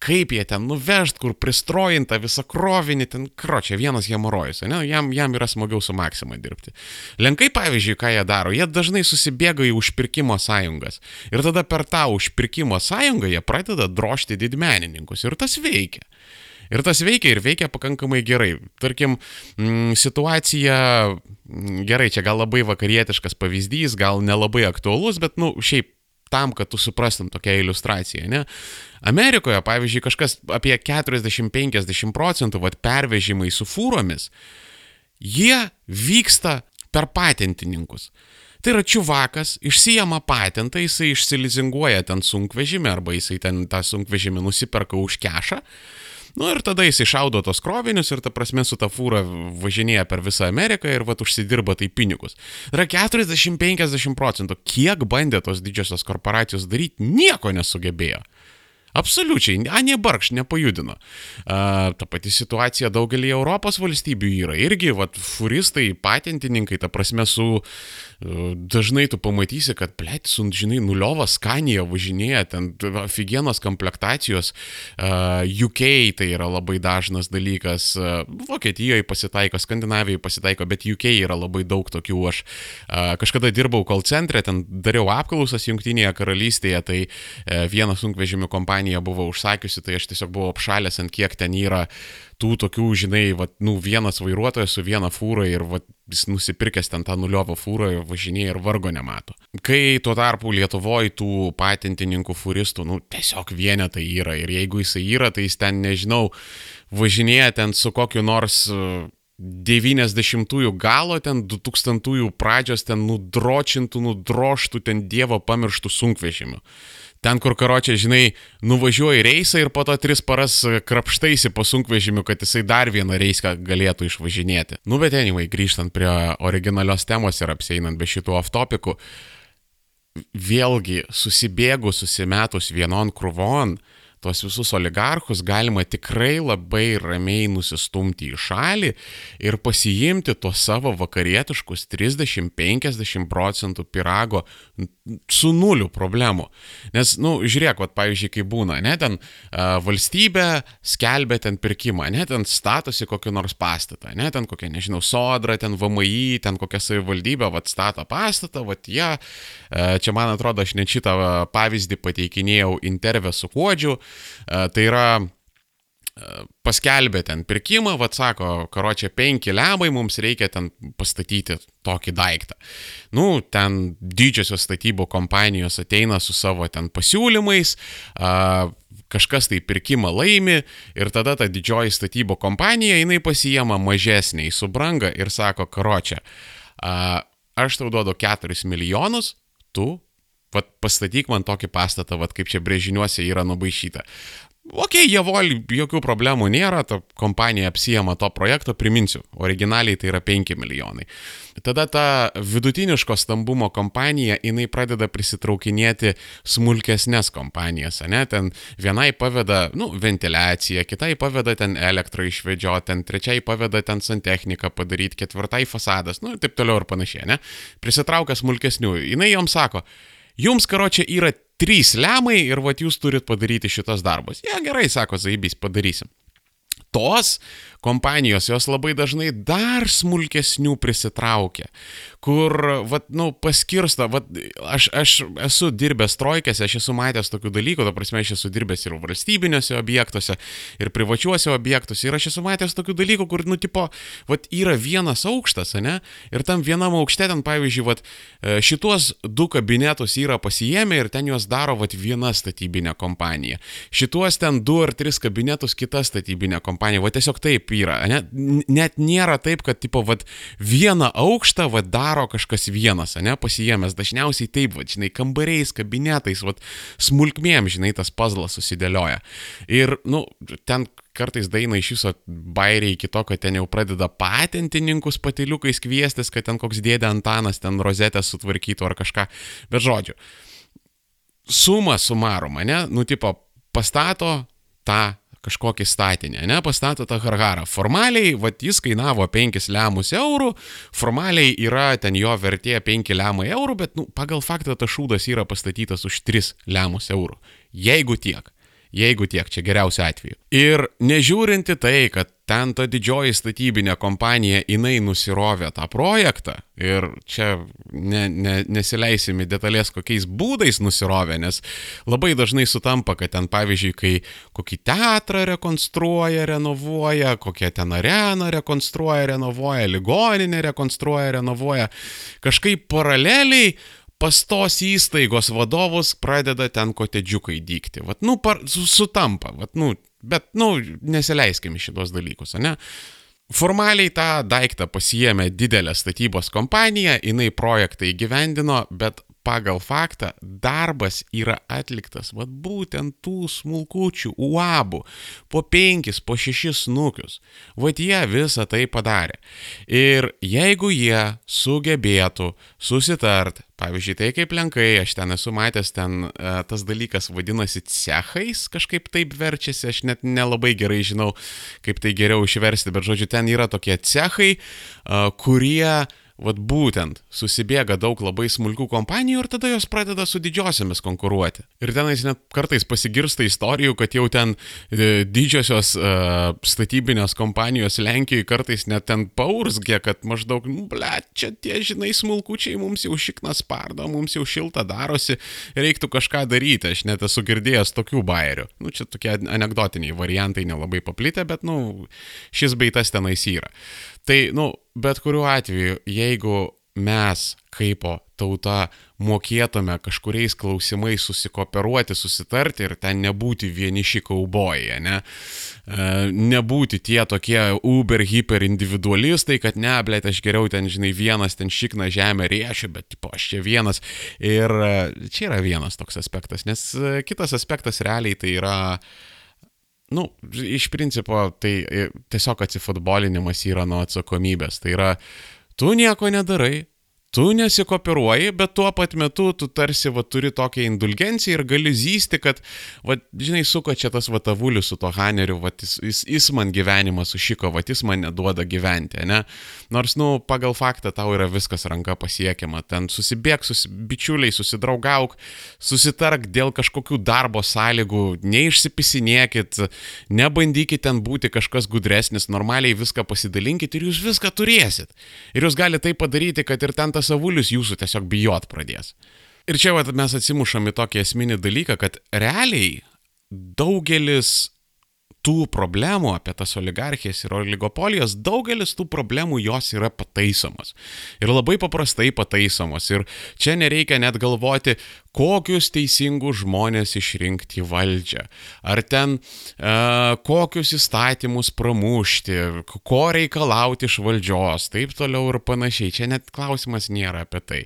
kaip jie ten nuvežt, kur pristrojinta visą krovinį, ten, kro, čia vienas hemorojus, ne? Jam, jam yra smagiau su Maksima dirbti. Lenkai, pavyzdžiui, ką jie daro, jie dažnai susibėga į užpirkimo sąjungas. Ir tada per tą užpirkimo sąjungą jie pradeda drošti didmenininkus. Ir tas veikia. Ir tas veikia ir veikia pakankamai gerai. Tarkim, mm, situacija, mm, gerai, čia gal labai vakarietiškas pavyzdys, gal nelabai aktuolus, bet, nu, šiaip tam, kad tu suprastum tokią iliustraciją, ne? Amerikoje, pavyzdžiui, kažkas apie 40-50 procentų vat, pervežimai su fūromis, jie vyksta per patentininkus. Tai yra čiuvakas, išsijama patentą, jisai išsilizinguoja ten sunkvežimį arba jisai ten tą sunkvežimį nusiperka už kešą. Nu ir tada jis išaudo tos krovinius ir ta prasme su ta fūra važinėja per visą Ameriką ir vat užsidirba tai pinigus. Yra 40-50 procentų. Kiek bandė tos didžiosios korporacijos daryti, nieko nesugebėjo. Absoliučiai, Anė Barkš nepajudino. A, ta pati situacija daugelį Europos valstybių yra. Irgi, vat, furistai, patentininkai, ta prasme, su dažnai tu pamatysi, kad, plėt, su, žinai, nuliovas skanija važinėja, ten afigienos komplektacijos, UK tai yra labai dažnas dalykas, Vokietijoje pasitaiko, Skandinavijoje pasitaiko, bet UK yra labai daug tokių. Aš kažkada dirbau call centre, ten dariau apklausas Junktinėje karalystėje, tai uh, viena sunkvežimių kompanija buvo užsakiusi, tai aš tiesiog buvau apšalęs ant kiek ten yra tų tokių, žinai, va, nu, vienas vairuotojas su viena fūra ir va, jis nusipirkęs ten tą nuliovą fūrą ir važinėja ir vargo nemato. Kai tuo tarpu Lietuvoje tų patentininkų fūristų, nu, tiesiog vienetai yra ir jeigu jisai yra, tai jis ten, nežinau, važinėja ten su kokiu nors 90-ųjų galo, ten 2000-ųjų pradžios, ten nudročintų, nudroštų, ten dievo pamirštų sunkvežimių. Ten, kur karočią, žinai, nuvažiuoji reisą ir po to tris paras krapštaisi po sunkvežimiu, kad jisai dar vieną reisą galėtų išvažinėti. Nu, bet anyway, grįžtant prie originalios temos ir apseinant be šitų off-topikų, vėlgi susibėgus, susimetus vienon krūvon, uh, tuos visus oligarchus galima tikrai labai ramiai nusistumti į šalį ir pasiimti tuos savo vakarietiškus 30-50 procentų pirago su nuliu problemų. Nes, na, nu, žiūrėk, vat, pavyzdžiui, kai būna, ne, ten uh, valstybė skelbia ten pirkimą, ne, ten statosi kokį nors pastatą, ne, ten kokia, nežinau, sodra, ten VMI, ten kokia savivaldybė, vat, stato pastatą, vat, jie, uh, čia man atrodo, aš net šitą pavyzdį pateikinėjau intervę su Kuodžiu, tai yra e, paskelbė ten pirkimą, vad sako, karočią penki lemai, mums reikia ten pastatyti tokį daiktą. Nu, ten didžiosios statybų kompanijos ateina su savo ten pasiūlymais, a, kažkas tai pirkimą laimi ir tada ta didžioji statybų kompanija, jinai pasijama mažesnį į subrangą ir sako, karočią, aš tau duodu 4 milijonus, tu Vat pastatyk man tokį pastatą, vat kaip čia brėžiniuose yra nubaišyta. Ok, javol, jokių problemų nėra, ta kompanija apsijama to projekto, priminsiu, originaliai tai yra 5 milijonai. Tada ta vidutiniško stambumo kompanija, jinai pradeda prisitraukinėti smulkesnės kompanijas, ne, ten vienai paveda, nu, ventiliaciją, kitai paveda ten elektrą išvedžioti, ten trečiai paveda ten santechniką padaryti, ketvirtai fasadas, nu, taip toliau ir panašiai, ne. Prisitraukia smulkesnių, jinai joms sako, Jums, karočią, yra trys lemai ir vat jūs turit padaryti šitas darbas. Ja, gerai, sako Zaibys, padarysim tos kompanijos, jos labai dažnai dar smulkesnių prisitraukia, kur, vat, nu, paskirsta, vat, aš, aš esu dirbęs trojkėse, aš esu matęs tokių dalykų, ta prasme, aš esu dirbęs ir valstybiniuose objektuose, ir privačiuose objektuose, ir aš esu matęs tokių dalykų, kur, nu, tipo, vat, yra vienas aukštas, ne, ir tam vienam aukšte ten, pavyzdžiui, vat, e, šitos du kabinetus yra pasijėmę ir ten juos daro, vat, viena statybinė kompanija. Šituos ten du ar tris kabinetus kita statybinė kompanija va tiesiog taip yra, ne? net nėra taip, kad, tipo, va vieną aukštą, va daro kažkas vienas, ne, pasijėmęs, dažniausiai taip, va, žinai, kambariais, kabinetais, va smulkmėm, žinai, tas puzzlas susidėlioja. Ir, nu, ten kartais daina iš viso bairiai iki to, kad ten jau pradeda patentininkus patiliukais kviestis, kad ten koks dėdė Antanas ten rozetę sutvarkytų ar kažką. Bet žodžiu, suma sumaroma, ne, nu tipo, pastato tą kažkokį statinį, ne, pastato tą harharą. Formaliai, vad jis kainavo 5 lemus eurų, formaliai yra ten jo vertė 5 lemai eurų, bet nu, pagal faktą tas šūdas yra pastatytas už 3 lemus eurų. Jeigu tiek. Jeigu tiek, čia geriausiu atveju. Ir nežiūrinti tai, kad ten ta didžioji statybinė kompanija, jinai nusirovė tą projektą ir čia ne, ne, nesileisim į detalės, kokiais būdais nusirovė, nes labai dažnai sutampa, kad ten pavyzdžiui, kai kokį teatrą rekonstruoja, renovuoja, kokią ten areną rekonstruoja, renovuoja, ligoninę rekonstruoja, renovuoja, kažkaip paraleliai pas tos įstaigos vadovus pradeda ten kotedžiukai dykti. Vat, nu, par, sutampa, vat, nu, bet, nu, nesileiskime šitos dalykus, ne? Formaliai tą daiktą pasijėmė didelė statybos kompanija, jinai projektą įgyvendino, bet pagal faktą darbas yra atliktas vat būtent tų smulkučių uabų po penkis, po šešis nukius. Vat jie visą tai padarė. Ir jeigu jie sugebėtų susitart, pavyzdžiui, tai kaip lenkai, aš ten esu matęs, ten e, tas dalykas vadinasi cechais, kažkaip taip verčiasi, aš net nelabai gerai žinau, kaip tai geriau išversti, bet žodžiu, ten yra tokie cechai, e, kurie Vat būtent susibėga daug labai smulkių kompanijų ir tada jos pradeda su didžiosiamis konkuruoti. Ir tenais net kartais pasigirsta istorijų, kad jau ten e, didžiosios uh, statybinės kompanijos Lenkijoje kartais net ten paurzgė, kad maždaug, nu, ble, čia tie, žinai, smulkučiai mums jau šiknas pardo, mums jau šilta darosi, reiktų kažką daryti. Aš net esu girdėjęs tokių bairių. Nu, čia tokie anegdotiniai variantai nelabai paplitę, bet, nu, šis beitas tenais yra. Tai, nu, bet kuriuo atveju, jeigu mes kaip tauta mokėtume kažkuriais klausimais susikooperuoti, susitarti ir ten nebūti vieniši kaubojai, ne? E, nebūti tie tokie uber, hyper individualistai, kad ne, blėt, aš geriau ten, žinai, vienas ten šikna žemę riešiu, bet, tipo, aš čia vienas. Ir e, čia yra vienas toks aspektas, nes e, kitas aspektas realiai tai yra nu, iš principo tai e, tiesiog atsifutbolinimas yra nuo atsakomybės. Tai yra, tu nieko nedarai, tu nesikopiruoji, bet tuo pat metu tu tarsi va, turi tokią indulgenciją ir gali zysti, kad, va, žinai, suko čia tas vatavulius su to Haneriu, va, jis, jis, jis man gyvenimą sušiko, va, jis man neduoda gyventi, ne? Nors, nu, pagal faktą tau yra viskas ranka pasiekiama, ten susibėg, susi, bičiuliai, susidraugauk, susitark dėl kažkokių darbo sąlygų, neišsipisinėkit, nebandykit ten būti kažkas gudresnis, normaliai viską pasidalinkit ir jūs viską turėsit. Ir jūs galite tai padaryti, kad ir ten tas tas avulius jūsų tiesiog bijot pradės. Ir čia vat, mes atsimušam į tokį esminį dalyką, kad realiai daugelis tų problemų apie tas oligarchijas ir oligopolijas, daugelis tų problemų jos yra pataisomos. Ir labai paprastai pataisomos. Ir čia nereikia net galvoti, kokius teisingus žmonės išrinkti į valdžią. Ar ten e, kokius įstatymus pramušti, ko reikalauti iš valdžios, taip toliau ir panašiai. Čia net klausimas nėra apie tai.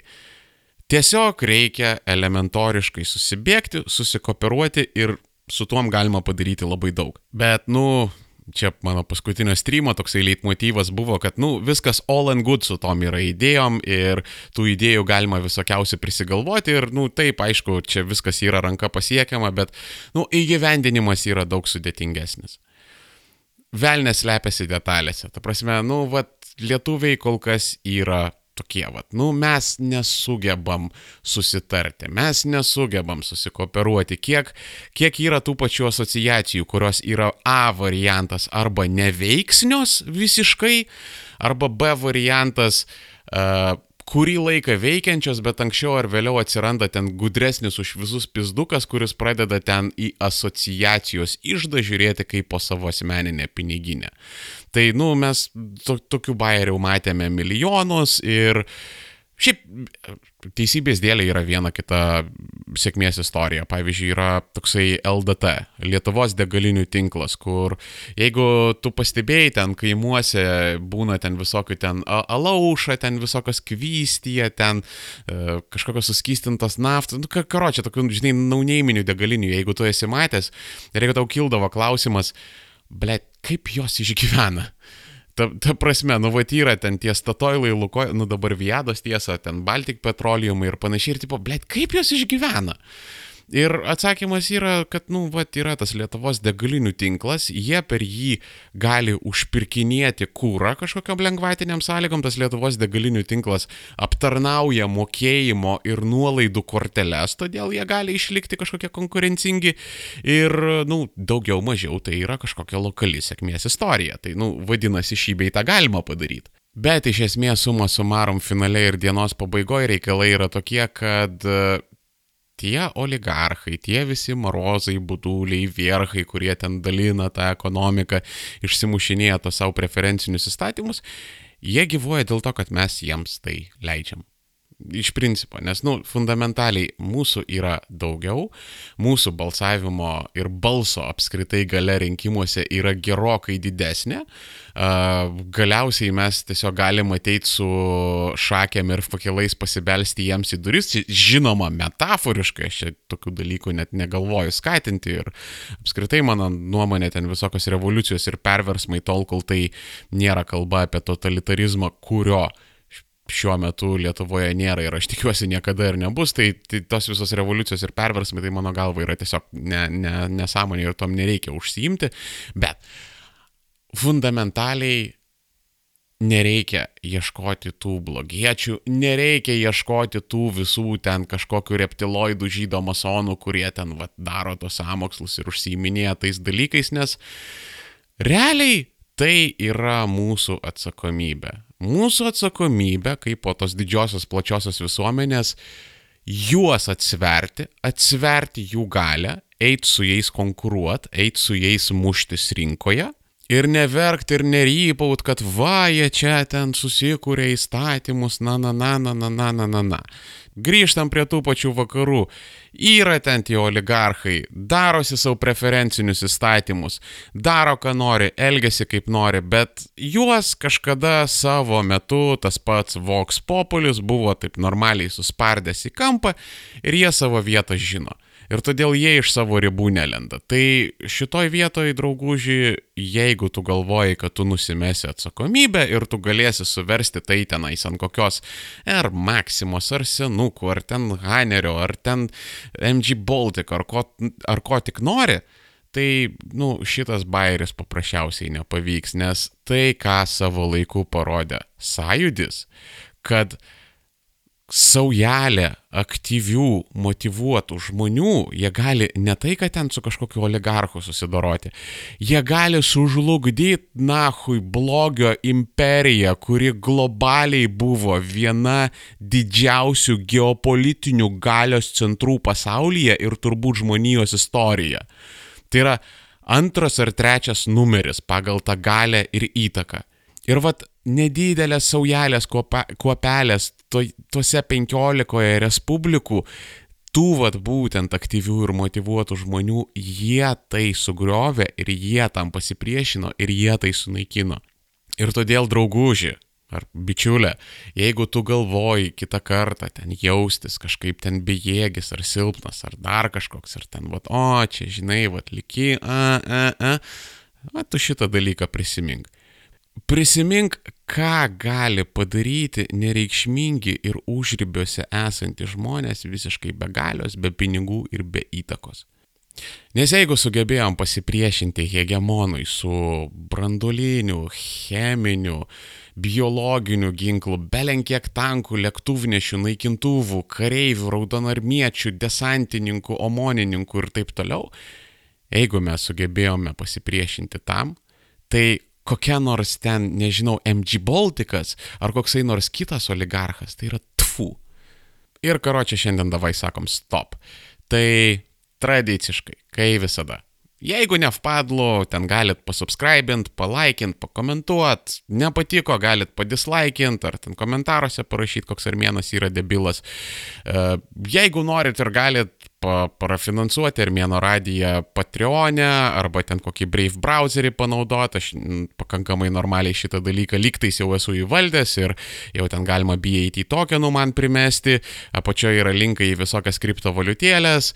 Tiesiog reikia elementoriškai susibėgti, susikooperuoti ir su tuom galima padaryti labai daug. Bet, nu, čia mano paskutinio streamo toksai leitmotyvas buvo, kad, nu, viskas all and good su tom yra idėjom ir tų idėjų galima visokiausiai prisigalvoti ir, nu, taip, aišku, čia viskas yra ranka pasiekiama, bet, nu, įgyvendinimas yra daug sudėtingesnis. Velnes slepiasi detalėse. Ta prasme, nu, vat, lietuviai kol kas yra tokie, vat, nu, mes nesugebam susitarti, mes nesugebam susikooperuoti, kiek, kiek yra tų pačių asociacijų, kurios yra A variantas arba neveiksnios visiškai, arba B variantas uh, kurį laiką veikiančios, bet anksčiau ar vėliau atsiranda ten gudresnis už visus pizdukas, kuris pradeda ten į asociacijos išdą žiūrėti kaip po savo asmeninę piniginę. Tai, nu, mes to, tokių bairių matėme milijonus ir Šiaip teisybės dėlė yra viena kita sėkmės istorija. Pavyzdžiui, yra toksai LDT, Lietuvos degalinių tinklas, kur jeigu tu pastebėjai, ten kaimuose būna ten visokių ten alauša, ten visokios kvystyje, ten e, kažkokios suskystintos naftos, nu, karo čia tokių, žinai, naunėjiminių degalinių, jeigu tu esi matęs ir jeigu tau kildavo klausimas, ble, kaip jos išgyvena? Ta, ta prasme, nu va yra ten tie statoilai, luko, nu dabar Viados tiesa, ten Baltic Petroleum ir panašiai, ir tipo, blėt, kaip jos išgyvena? Ir atsakymas yra, kad, nu, va, yra tas Lietuvos degalinių tinklas, jie per jį gali užpirkinėti kūrą kažkokiam lengvatiniam sąlygom, tas Lietuvos degalinių tinklas aptarnauja mokėjimo ir nuolaidų korteles, todėl jie gali išlikti kažkokie konkurencingi ir, nu, daugiau mažiau tai yra kažkokia lokali sėkmės istorija. Tai, nu, vadinasi, šį beitą galima padaryti. Bet iš esmės suma sumarom finale ir dienos pabaigoje reikalai yra tokie, kad tie oligarchai, tie visi marozai, būduliai, vierchai, kurie ten dalina tą ekonomiką, išsimušinėja to savo preferencinius įstatymus, jie gyvuoja dėl to, kad mes jiems tai leidžiam. Iš principo, nes, nu, fundamentaliai mūsų yra daugiau, mūsų balsavimo ir balso apskritai gale rinkimuose yra gerokai didesnė. Galiausiai mes tiesiog galime ateiti su šakėm ir fakilais pasibelsti jiems į duris. Žinoma, metaforiškai, aš čia tokių dalykų net negalvoju skatinti ir apskritai mano nuomonė ten visokios revoliucijos ir perversmai tol, kol tai nėra kalba apie totalitarizmą, kurio šiuo metu Lietuvoje nėra ir aš tikiuosi niekada ir nebus, tai, tai tos visos revoliucijos ir perversmai, tai mano galva yra tiesiog ne, ne, nesąmonė ir tom nereikia užsiimti, bet fundamentaliai nereikia ieškoti tų blogiečių, nereikia ieškoti tų visų ten kažkokių reptiloidų žydo masonų, kurie ten vat, daro tos samokslus ir užsiiminėja tais dalykais, nes realiai tai yra mūsų atsakomybė mūsų atsakomybė, kaip po tos didžiosios plačiosios visuomenės, juos atsverti, atsverti jų galę, eiti su jais konkuruoti, eiti su jais muštis rinkoje ir neverkti ir nerypaut, kad va, jie čia ten susikūrė įstatymus, na, na, na, na, na, na, na, na, na. Grįžtam prie tų pačių vakarų. Yra ten tie oligarchai, darosi savo preferencinius įstatymus, daro, ką nori, elgesi kaip nori, bet juos kažkada savo metu tas pats Vox Populius buvo taip normaliai suspardęs į kampą ir jie savo vietą žino ir todėl jie iš savo ribų nelenda. Tai šitoj vietoj, drauguži, jeigu tu galvoji, kad tu nusimesi atsakomybę ir tu galėsi suversti tai tenais ant kokios ar Maximos, ar Senukų, ar ten Hanerio, ar ten MG Baltic, ar ko, ar ko tik nori, tai, nu, šitas bairis paprasčiausiai nepavyks, nes tai, ką savo laiku parodė sąjudis, kad saujelė aktyvių, motivuotų žmonių, jie gali ne tai, kad ten su kažkokiu oligarchu susidoroti, jie gali sužlugdyti nahui blogio imperiją, kuri globaliai buvo viena didžiausių geopolitinių galios centrų pasaulyje ir turbūt žmonijos istorija. Tai yra antras ar trečias numeris pagal tą galę ir įtaką. Ir vat nedidelės saujelės kuopelės to, tuose penkiolikoje respublikų, tų vat būtent aktyvių ir motivuotų žmonių, jie tai sugriovė ir jie tam pasipriešino ir jie tai sunaikino. Ir todėl drauguži, ar bičiulė, jeigu tu galvoji kitą kartą ten jaustis kažkaip ten bejėgis ar silpnas ar dar kažkoks ar ten, vat, o čia žinai, vat, liki, a, a, a, va, tu šitą dalyką prisimink. Prisimink, ką gali padaryti nereikšmingi ir užribiuose esantys žmonės visiškai be galios, be pinigų ir be įtakos. Nes jeigu sugebėjom pasipriešinti hegemonui su brandoliniu, cheminiu, biologiniu ginklu, belenkiek tankų, lėktuvnešių, naikintuvų, kareivių, raudonarmiečių, desantininkų, omonininkų ir taip toliau, jeigu mes sugebėjome pasipriešinti tam, tai kokia nors ten, nežinau, MG Baltikas ar koksai nors kitas oligarchas, tai yra tfu. Ir karo čia šiandien davai sakom stop. Tai tradiciškai, kai visada. Jeigu ne vpadlu, ten galit pasubscribint, palaikint, pakomentuot, nepatiko, galit padislaikint, ar ten komentaruose parašyti, koks armėnas yra debilas. E, jeigu norit ir galit pa, parafinansuoti Armėno radiją Patreonę arba ten kokį Brave browserį panaudoti. Aš pakankamai normaliai šitą dalyką lygtais jau esu įvaldęs ir jau ten galima BAT tokenų man primesti. Apačioje yra linkai į visokias kriptovaliutėlės.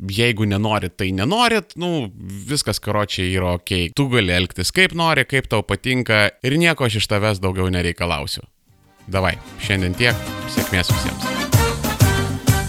Jeigu nenorit, tai nenorit, nu, viskas karočiai yra ok. Tu gali elgtis kaip nori, kaip tau patinka ir nieko aš iš tavęs daugiau nereikalausiu. Davai, šiandien tiek, sėkmės visiems.